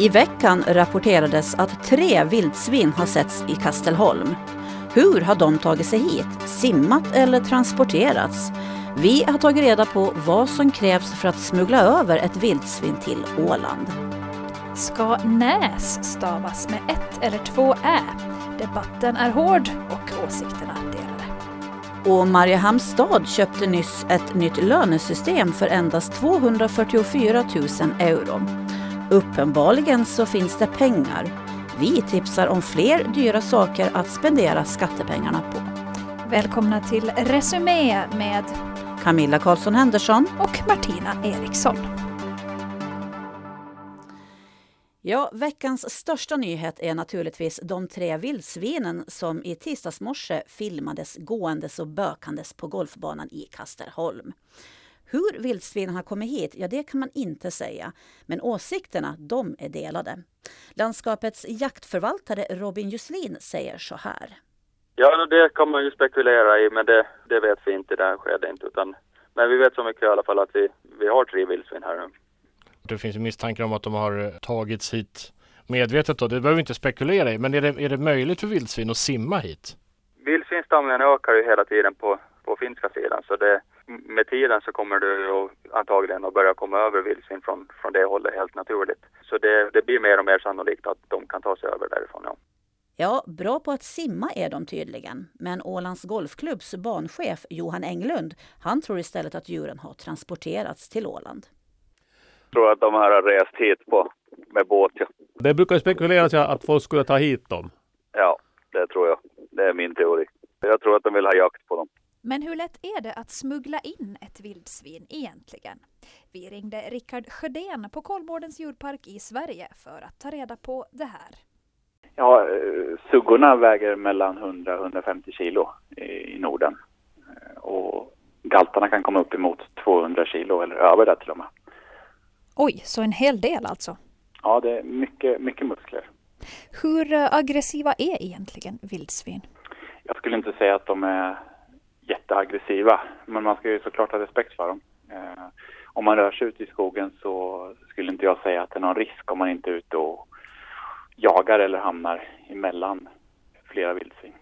I veckan rapporterades att tre vildsvin har setts i Kastelholm. Hur har de tagit sig hit? Simmat eller transporterats? Vi har tagit reda på vad som krävs för att smuggla över ett vildsvin till Åland. Ska näs stavas med ett eller två ä? Debatten är hård och åsikterna delade. Och Mariehamns stad köpte nyss ett nytt lönesystem för endast 244 000 euro. Uppenbarligen så finns det pengar. Vi tipsar om fler dyra saker att spendera skattepengarna på. Välkomna till Resumé med Camilla Karlsson Henderson och Martina Eriksson. Ja, veckans största nyhet är naturligtvis de tre vildsvinen som i tisdags morse filmades gåendes och bökandes på golfbanan i Kasterholm. Hur vildsvinen har kommit hit, ja det kan man inte säga. Men åsikterna, de är delade. Landskapets jaktförvaltare Robin Juslin säger så här. Ja, det kan man ju spekulera i, men det, det vet vi inte i det här skedet inte. Utan, men vi vet så mycket i alla fall att vi, vi har tre vildsvin här nu. Det finns misstankar om att de har tagits hit medvetet då. Det behöver vi inte spekulera i, men är det, är det möjligt för vildsvin att simma hit? Vildsvinsstammen ökar ju hela tiden på, på finska sidan, så det, med tiden så kommer ju antagligen att börja komma över vildsvin från, från det hållet helt naturligt. Så det, det blir mer och mer sannolikt att de kan ta sig över därifrån, ja. Ja, bra på att simma är de tydligen. Men Ålands Golfklubbs banchef Johan Englund, han tror istället att djuren har transporterats till Åland. Jag tror att de här har rest hit på, med båt. Ja. Det brukar spekuleras att folk skulle ta hit dem. Ja, det tror jag. Är min teori. Jag tror att de vill ha jakt på dem. Men hur lätt är det att smuggla in ett vildsvin egentligen? Vi ringde Rickard Sjödén på Kolmårdens djurpark i Sverige för att ta reda på det här. Ja, suggorna väger mellan 100 150 kilo i Norden. Och galtarna kan komma upp emot 200 kilo eller över det till och med. Oj, så en hel del alltså? Ja, det är mycket, mycket muskler. Hur aggressiva är egentligen vildsvin? Jag skulle inte säga att de är jätteaggressiva, men man ska ju såklart ha respekt för dem. Eh, om man rör sig ute i skogen så skulle inte jag säga att det är någon risk om man inte är ute och jagar eller hamnar emellan flera vildsvin.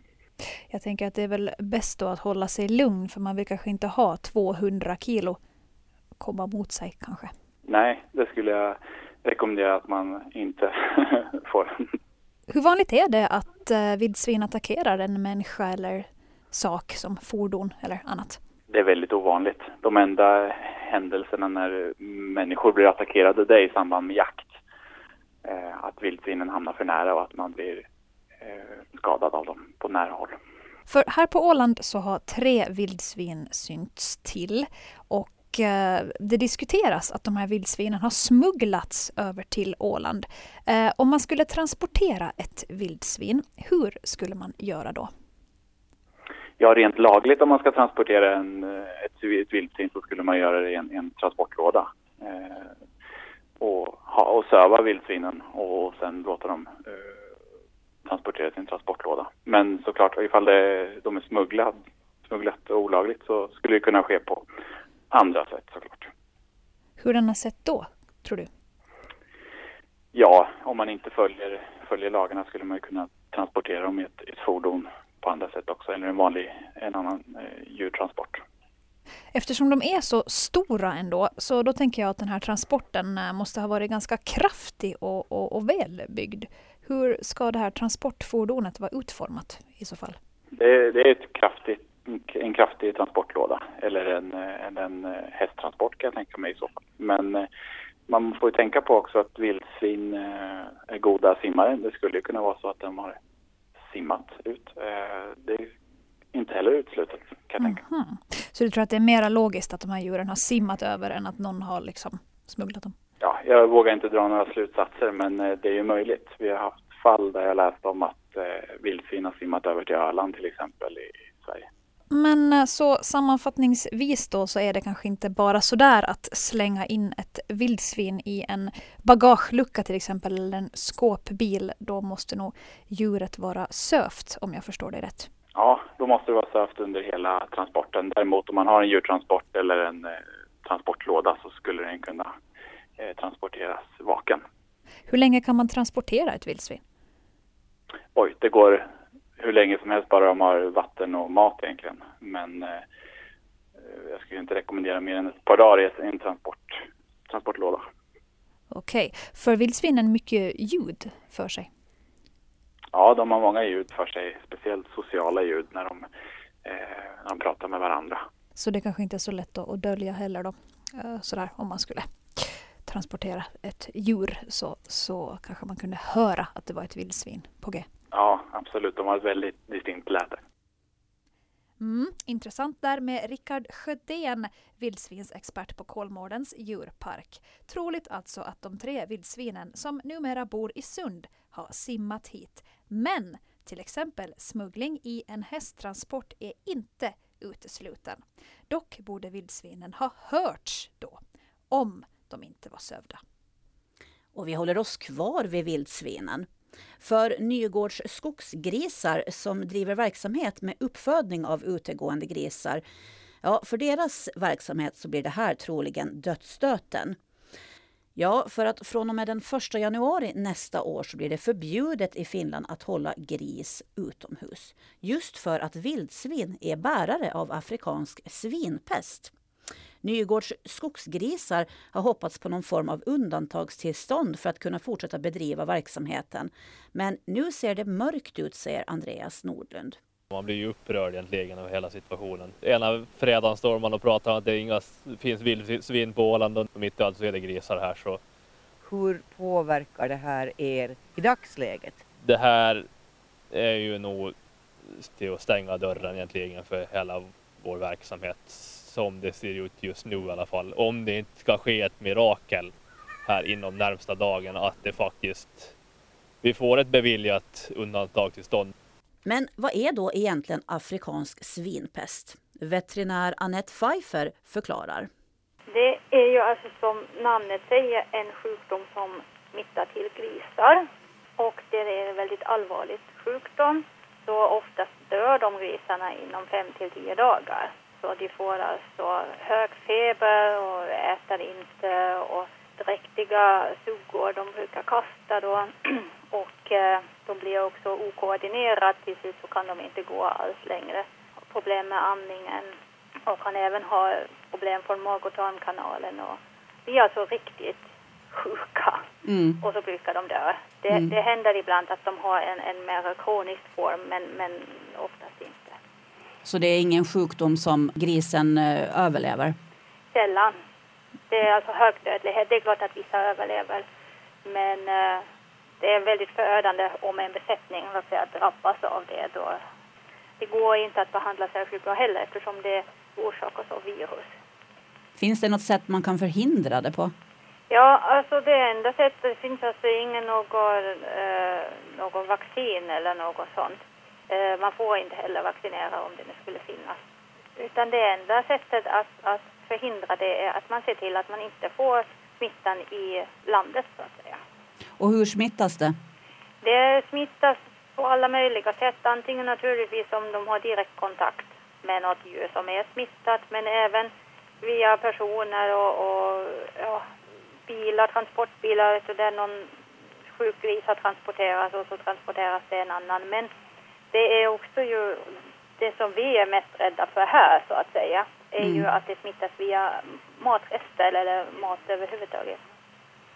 Jag tänker att det är väl bäst då att hålla sig lugn för man vill kanske inte ha 200 kilo komma mot sig kanske. Nej, det skulle jag rekommendera att man inte får. Hur vanligt är det att eh, vildsvin attackerar en människa eller sak som fordon eller annat? Det är väldigt ovanligt. De enda händelserna när människor blir attackerade det är i samband med jakt. Eh, att vildsvinen hamnar för nära och att man blir eh, skadad av dem på nära håll. För här på Åland så har tre vildsvin synts till och eh, det diskuteras att de här vildsvinen har smugglats över till Åland. Eh, om man skulle transportera ett vildsvin, hur skulle man göra då? Ja, rent lagligt om man ska transportera en, eh, ett, ett vildsvin så skulle man göra det i en, en transportlåda. Eh, och, ha, och söva vildsvinen och sen låta dem eh, transporteras i en transportlåda. Men såklart, ifall det, de är smugglade smugglat olagligt så skulle det kunna ske på andra sätt såklart. Hurdana sätt då, tror du? Ja, om man inte följer, följer lagarna skulle man kunna transportera dem i ett, ett fordon på andra sätt också, eller en vanlig, en annan eh, djurtransport. Eftersom de är så stora ändå, så då tänker jag att den här transporten eh, måste ha varit ganska kraftig och, och, och välbyggd. Hur ska det här transportfordonet vara utformat i så fall? Det, det är ett kraftigt, en kraftig transportlåda eller en, en, en hästtransport kan jag tänka mig i så fall. Men man får ju tänka på också att vildsvin är goda simmare. Det skulle ju kunna vara så att de har simmat ut. Det är inte heller uteslutet kan jag tänka. Mm -hmm. Så du tror att det är mer logiskt att de här djuren har simmat över än att någon har liksom smugglat dem? Ja, jag vågar inte dra några slutsatser men det är ju möjligt. Vi har haft fall där jag läst om att eh, vildsvin har simmat över till Öland till exempel i Sverige. Men så sammanfattningsvis då så är det kanske inte bara sådär att slänga in ett vildsvin i en bagagelucka till exempel eller en skåpbil. Då måste nog djuret vara sövt om jag förstår det rätt. Ja, då måste det vara sövt under hela transporten. Däremot om man har en djurtransport eller en eh, transportlåda så skulle den kunna eh, transporteras vaken. Hur länge kan man transportera ett vildsvin? Oj, det går hur länge som helst bara de har vatten och mat egentligen. Men eh, jag skulle inte rekommendera mer än ett par dagar i en transport, transportlåda. Okej, för vildsvinen mycket ljud för sig? Ja, de har många ljud för sig, speciellt sociala ljud när de, eh, när de pratar med varandra. Så det kanske inte är så lätt att, att dölja heller då, eh, sådär om man skulle transportera ett djur så, så kanske man kunde höra att det var ett vildsvin på G. Ja, absolut. De har ett väldigt distinkt läte. Mm, intressant där med Rickard Sjödén, vildsvinsexpert på Kolmårdens djurpark. Troligt alltså att de tre vildsvinen som numera bor i Sund har simmat hit. Men till exempel smuggling i en hästtransport är inte utesluten. Dock borde vildsvinen ha hörts då, om de inte var sövda. Och vi håller oss kvar vid vildsvinen. För Nygårds skogsgrisar som driver verksamhet med uppfödning av utegående grisar, ja, för deras verksamhet så blir det här troligen dödsstöten. Ja, för att från och med den 1 januari nästa år så blir det förbjudet i Finland att hålla gris utomhus. Just för att vildsvin är bärare av afrikansk svinpest. Nygårds skogsgrisar har hoppats på någon form av undantagstillstånd för att kunna fortsätta bedriva verksamheten. Men nu ser det mörkt ut, säger Andreas Nordlund. Man blir ju upprörd egentligen över hela situationen. Ena fredagen står man och pratar om att det inga, finns vildsvin på Åland och mitt i allt så är det grisar här. Så. Hur påverkar det här er i dagsläget? Det här är ju nog till att stänga dörren egentligen för hela vår verksamhet som det ser ut just nu i alla fall. Om det inte ska ske ett mirakel här inom närmsta dagen att det faktiskt vi får ett beviljat undantagstillstånd. Men vad är då egentligen afrikansk svinpest? Veterinär Annette Pfeiffer förklarar. Det är ju alltså som namnet säger en sjukdom som smittar till grisar och det är en väldigt allvarlig sjukdom. Så oftast dör de grisarna inom fem till tio dagar. Så de får alltså hög feber och äter inte och dräktiga suggor de brukar kasta då. Och eh, de blir också okoordinerat, till slut så kan de inte gå alls längre. Problem med andningen och kan även ha problem från mag och tarmkanalen och blir alltså riktigt sjuka. Mm. Och så brukar de dö. Det, mm. det händer ibland att de har en, en mer kronisk form men, men oftast inte. Så det är ingen sjukdom som grisen eh, överlever? Sällan. Det är alltså hög dödlighet. Det är klart att vissa överlever. Men eh, det är väldigt förödande om en besättning säga, drabbas av det. Då. Det går inte att behandla särskilt bra heller eftersom det orsakas av virus. Finns det något sätt man kan förhindra det på? Ja, alltså det enda sättet, det finns alltså ingen någon, eh, någon vaccin eller något sånt. Eh, man får inte heller vaccinera om det nu skulle finnas. Utan det enda sättet att, att förhindra det är att man ser till att man inte får smittan i landet så att säga. Och hur smittas det? Det smittas på alla möjliga sätt. Antingen naturligtvis om de har direkt kontakt med något djur som är smittat men även via personer och, och ja, bilar, transportbilar, så där någon sjuk gris har transporterats och så transporteras det en annan. Men det är också ju det som vi är mest rädda för här så att säga är mm. ju att det smittas via matrester eller mat överhuvudtaget.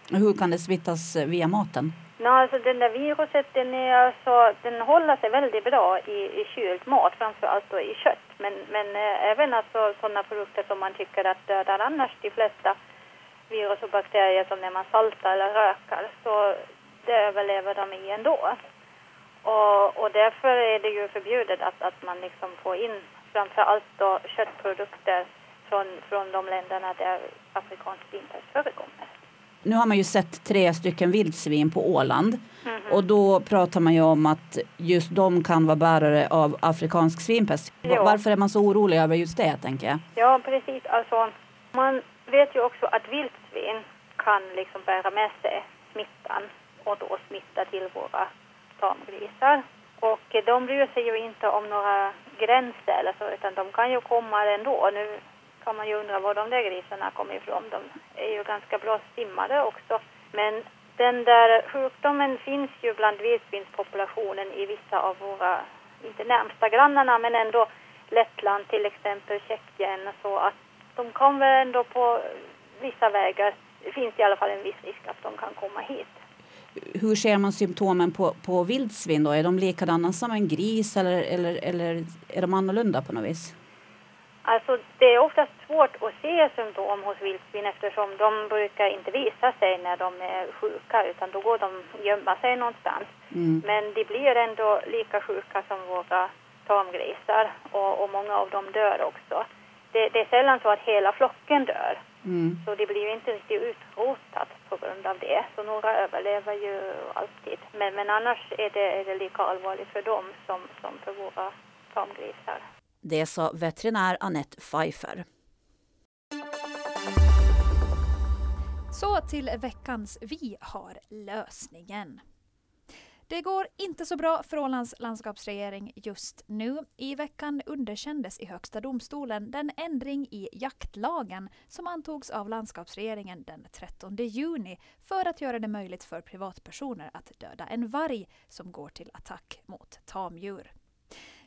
Hur kan det smittas via maten? No, alltså den där viruset den, är alltså, den håller sig väldigt bra i, i kyld mat, framförallt då i kött. Men, men eh, även alltså sådana produkter som man tycker att dödar annars de flesta virus och bakterier som när man saltar eller rökar så det överlever de i ändå. Och, och därför är det ju förbjudet att, att man liksom får in framför allt då köttprodukter från, från de länderna där afrikansk svinpest förekommer. Nu har man ju sett tre stycken vildsvin på Åland mm -hmm. och då pratar man ju om att just de kan vara bärare av afrikansk svinpest. Ja. Varför är man så orolig över just det tänker jag? Ja precis, alltså man vet ju också att vildsvin kan liksom bära med sig smittan och då smitta till våra tamgrisar. Och de bryr sig ju inte om några gränser eller så, utan de kan ju komma ändå. Nu kan man ju undra var de där grisarna kommer ifrån. De är ju ganska bra simmare också. Men Den där sjukdomen finns ju bland vildsvinspopulationen i vissa av våra, inte närmsta grannarna, men ändå Lettland till exempel, Tjeckien, så att de kommer ändå på vissa vägar, det finns i alla fall en viss risk att de kan komma hit. Hur ser man symptomen på, på vildsvin då? Är de likadana som en gris eller, eller, eller är de annorlunda på något vis? Alltså det är oftast svårt att se symptom hos vildsvin eftersom de brukar inte visa sig när de är sjuka utan då går de gömma sig någonstans. Mm. Men de blir ändå lika sjuka som våra tamgrisar och, och många av dem dör också. Det, det, är sällan så att hela flocken dör. Mm. Så det blir ju inte riktigt utrotat på grund av det. Så några överlever ju alltid. Men, men annars är det, är det lika allvarligt för dem som, som för våra tamgrisar. Det sa veterinär Annette Pfeiffer. Så till veckans Vi har lösningen. Det går inte så bra för Ålands landskapsregering just nu. I veckan underkändes i Högsta domstolen den ändring i jaktlagen som antogs av landskapsregeringen den 13 juni för att göra det möjligt för privatpersoner att döda en varg som går till attack mot tamdjur.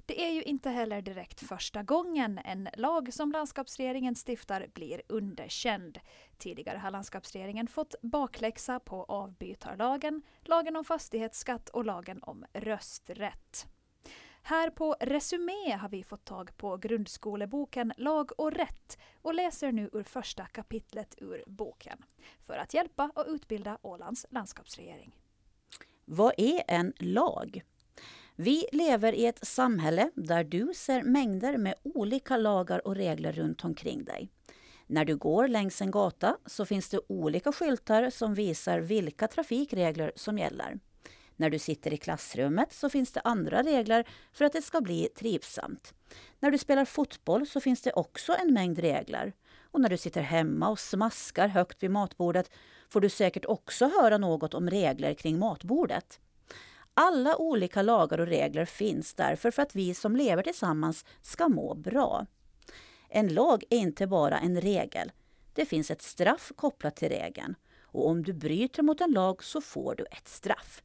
Det är ju inte heller direkt första gången en lag som landskapsregeringen stiftar blir underkänd. Tidigare har landskapsregeringen fått bakläxa på avbytarlagen, lagen om fastighetsskatt och lagen om rösträtt. Här på Resumé har vi fått tag på grundskoleboken Lag och rätt och läser nu ur första kapitlet ur boken för att hjälpa och utbilda Ålands landskapsregering. Vad är en lag? Vi lever i ett samhälle där du ser mängder med olika lagar och regler runt omkring dig. När du går längs en gata så finns det olika skyltar som visar vilka trafikregler som gäller. När du sitter i klassrummet så finns det andra regler för att det ska bli trivsamt. När du spelar fotboll så finns det också en mängd regler. Och när du sitter hemma och smaskar högt vid matbordet får du säkert också höra något om regler kring matbordet. Alla olika lagar och regler finns därför för att vi som lever tillsammans ska må bra. En lag är inte bara en regel. Det finns ett straff kopplat till regeln. Och om du bryter mot en lag så får du ett straff.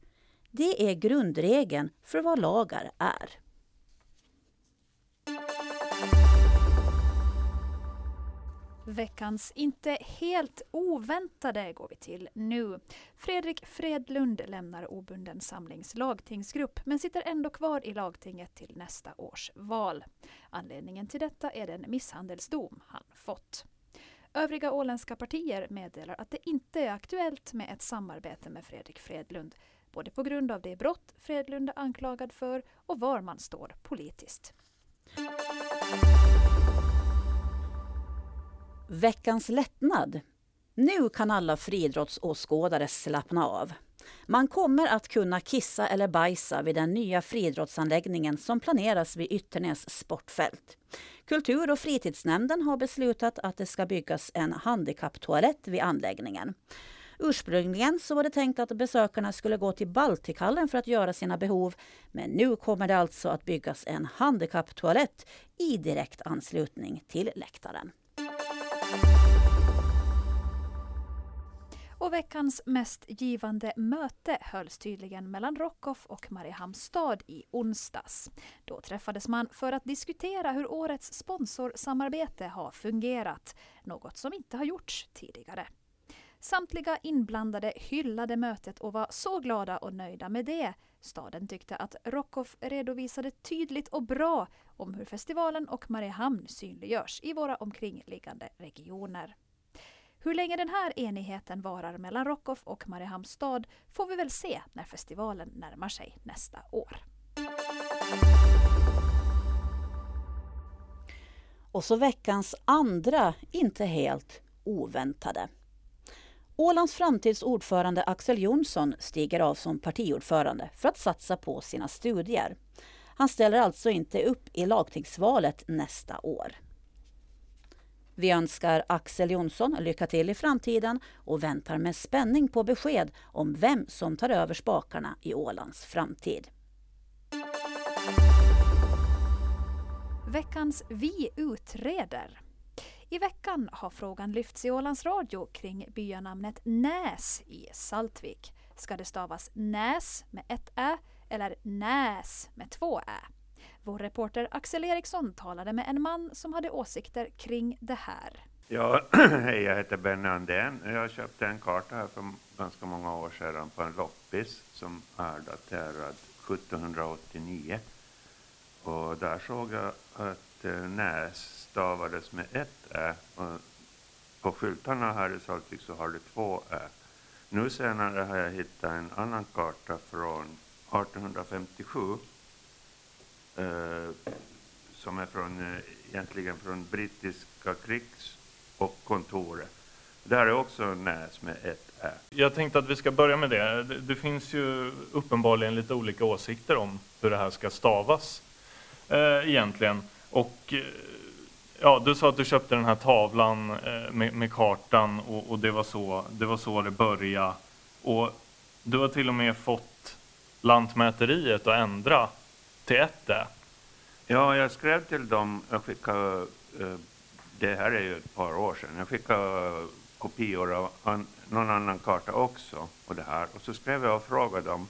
Det är grundregeln för vad lagar är. Veckans inte helt oväntade går vi till nu. Fredrik Fredlund lämnar obunden samlings lagtingsgrupp men sitter ändå kvar i lagtinget till nästa års val. Anledningen till detta är den misshandelsdom han fått. Övriga åländska partier meddelar att det inte är aktuellt med ett samarbete med Fredrik Fredlund både på grund av det brott Fredlund är anklagad för och var man står politiskt. Veckans lättnad. Nu kan alla friidrottsåskådare slappna av. Man kommer att kunna kissa eller bajsa vid den nya friidrottsanläggningen som planeras vid Ytternäs sportfält. Kultur och fritidsnämnden har beslutat att det ska byggas en handikapptoalett vid anläggningen. Ursprungligen så var det tänkt att besökarna skulle gå till Baltikhallen för att göra sina behov. Men nu kommer det alltså att byggas en handikapptoalett i direkt anslutning till läktaren. Och veckans mest givande möte hölls tydligen mellan Rockoff och Mariehamnstad i onsdags. Då träffades man för att diskutera hur årets sponsorsamarbete har fungerat, något som inte har gjorts tidigare. Samtliga inblandade hyllade mötet och var så glada och nöjda med det. Staden tyckte att Rockoff redovisade tydligt och bra om hur festivalen och Mariehamn synliggörs i våra omkringliggande regioner. Hur länge den här enigheten varar mellan Rockoff och Mariehamns stad får vi väl se när festivalen närmar sig nästa år. Och så veckans andra, inte helt oväntade. Ålands framtids ordförande Axel Jonsson stiger av som partiordförande för att satsa på sina studier. Han ställer alltså inte upp i lagtingsvalet nästa år. Vi önskar Axel Jonsson lycka till i framtiden och väntar med spänning på besked om vem som tar över spakarna i Ålands framtid. Veckans Vi utreder. I veckan har frågan lyfts i Ålands Radio kring byanamnet Näs i Saltvik. Ska det stavas Näs med ett ä eller Näs med två ä? Vår reporter Axel Eriksson talade med en man som hade åsikter kring det här. Ja, hej, jag heter Benny Andén. Jag köpte en karta här för ganska många år sedan på en loppis som är daterad 1789. Och där såg jag att eh, Näs stavades med ett ä. Och på skyltarna här i Saltvik så har det två ä. Nu senare har jag hittat en annan karta från 1857 eh, som är från, eh, egentligen från brittiska krigs och kontoret. Där är också Näs med ett Ä. Jag tänkte att vi ska börja med det. det. Finns ju uppenbarligen lite olika åsikter om hur det här ska stavas eh, egentligen. Och eh, ja, du sa att du köpte den här tavlan eh, med, med, kartan och, och, det, var så, det var så det började. Och du har till och med fått Lantmäteriet att ändra till ett Ä. Ja, jag skrev till dem, jag skickade eh, eh, det här är ju ett par år sedan. Jag skickade kopior av an, någon annan karta också. Och, det här. och så skrev jag och frågade dem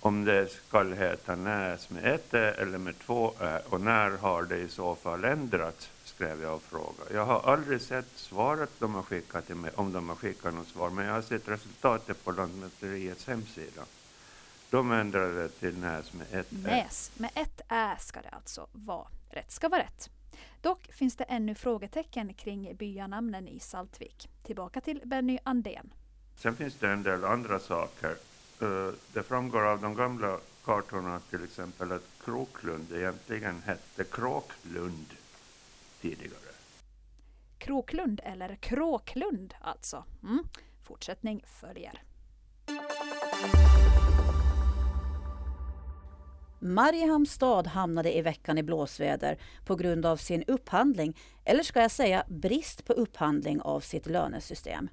om det ska heta Näs med ett ä eller med två ä och när har det i så fall ändrats, skrev jag och frågade. Jag har aldrig sett svaret de har skickat till mig, om de har skickat något svar, men jag har sett resultatet på Lantmäteriets hemsida. De ändrade till Näs med ett ä. Näs med ett ä ska det alltså vara. Rätt ska vara rätt. Dock finns det ännu frågetecken kring byanamnen i Saltvik. Tillbaka till Benny Andén. Sen finns det en del andra saker. Eh, det framgår av de gamla kartorna till exempel att Kroklund egentligen hette Kråklund tidigare. Kroklund eller Kråklund alltså. Mm. Fortsättning följer. Mariehamns stad hamnade i veckan i blåsväder på grund av sin upphandling, eller ska jag säga brist på upphandling av sitt lönesystem.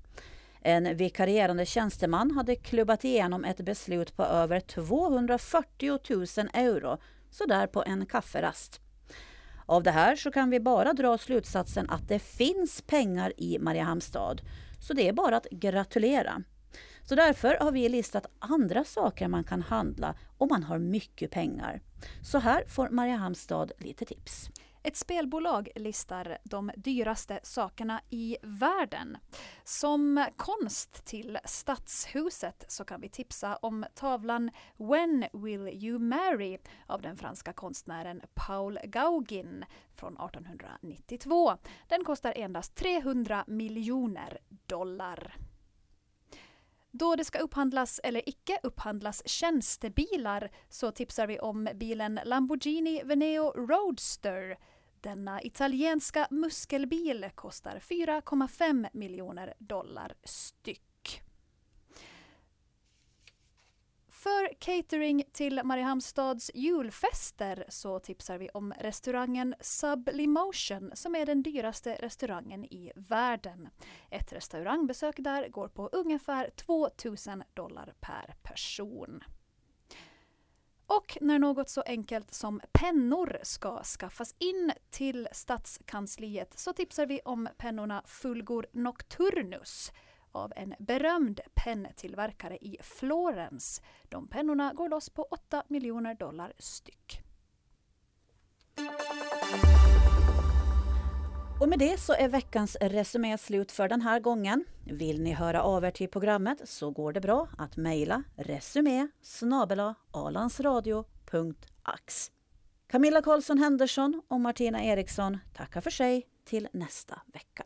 En vikarierande tjänsteman hade klubbat igenom ett beslut på över 240 000 euro, sådär på en kafferast. Av det här så kan vi bara dra slutsatsen att det finns pengar i Mariehamnstad. så det är bara att gratulera. Så därför har vi listat andra saker man kan handla om man har mycket pengar. Så här får Mariehamnstad lite tips. Ett spelbolag listar de dyraste sakerna i världen. Som konst till Stadshuset så kan vi tipsa om tavlan When will you marry av den franska konstnären Paul Gauguin från 1892. Den kostar endast 300 miljoner dollar. Då det ska upphandlas eller icke upphandlas tjänstebilar så tipsar vi om bilen Lamborghini Veneo Roadster. Denna italienska muskelbil kostar 4,5 miljoner dollar styck. För catering till Mariehamnstads julfester så tipsar vi om restaurangen Sublimotion som är den dyraste restaurangen i världen. Ett restaurangbesök där går på ungefär 2000 dollar per person. Och när något så enkelt som pennor ska skaffas in till Stadskansliet så tipsar vi om pennorna Fulgor Nocturnus av en berömd penntillverkare i Florens. De pennorna går loss på 8 miljoner dollar styck. Och med det så är veckans resumé slut för den här gången. Vill ni höra av er till programmet så går det bra att mejla resumé alansradio.ax. Camilla Karlsson Henderson och Martina Eriksson tackar för sig till nästa vecka.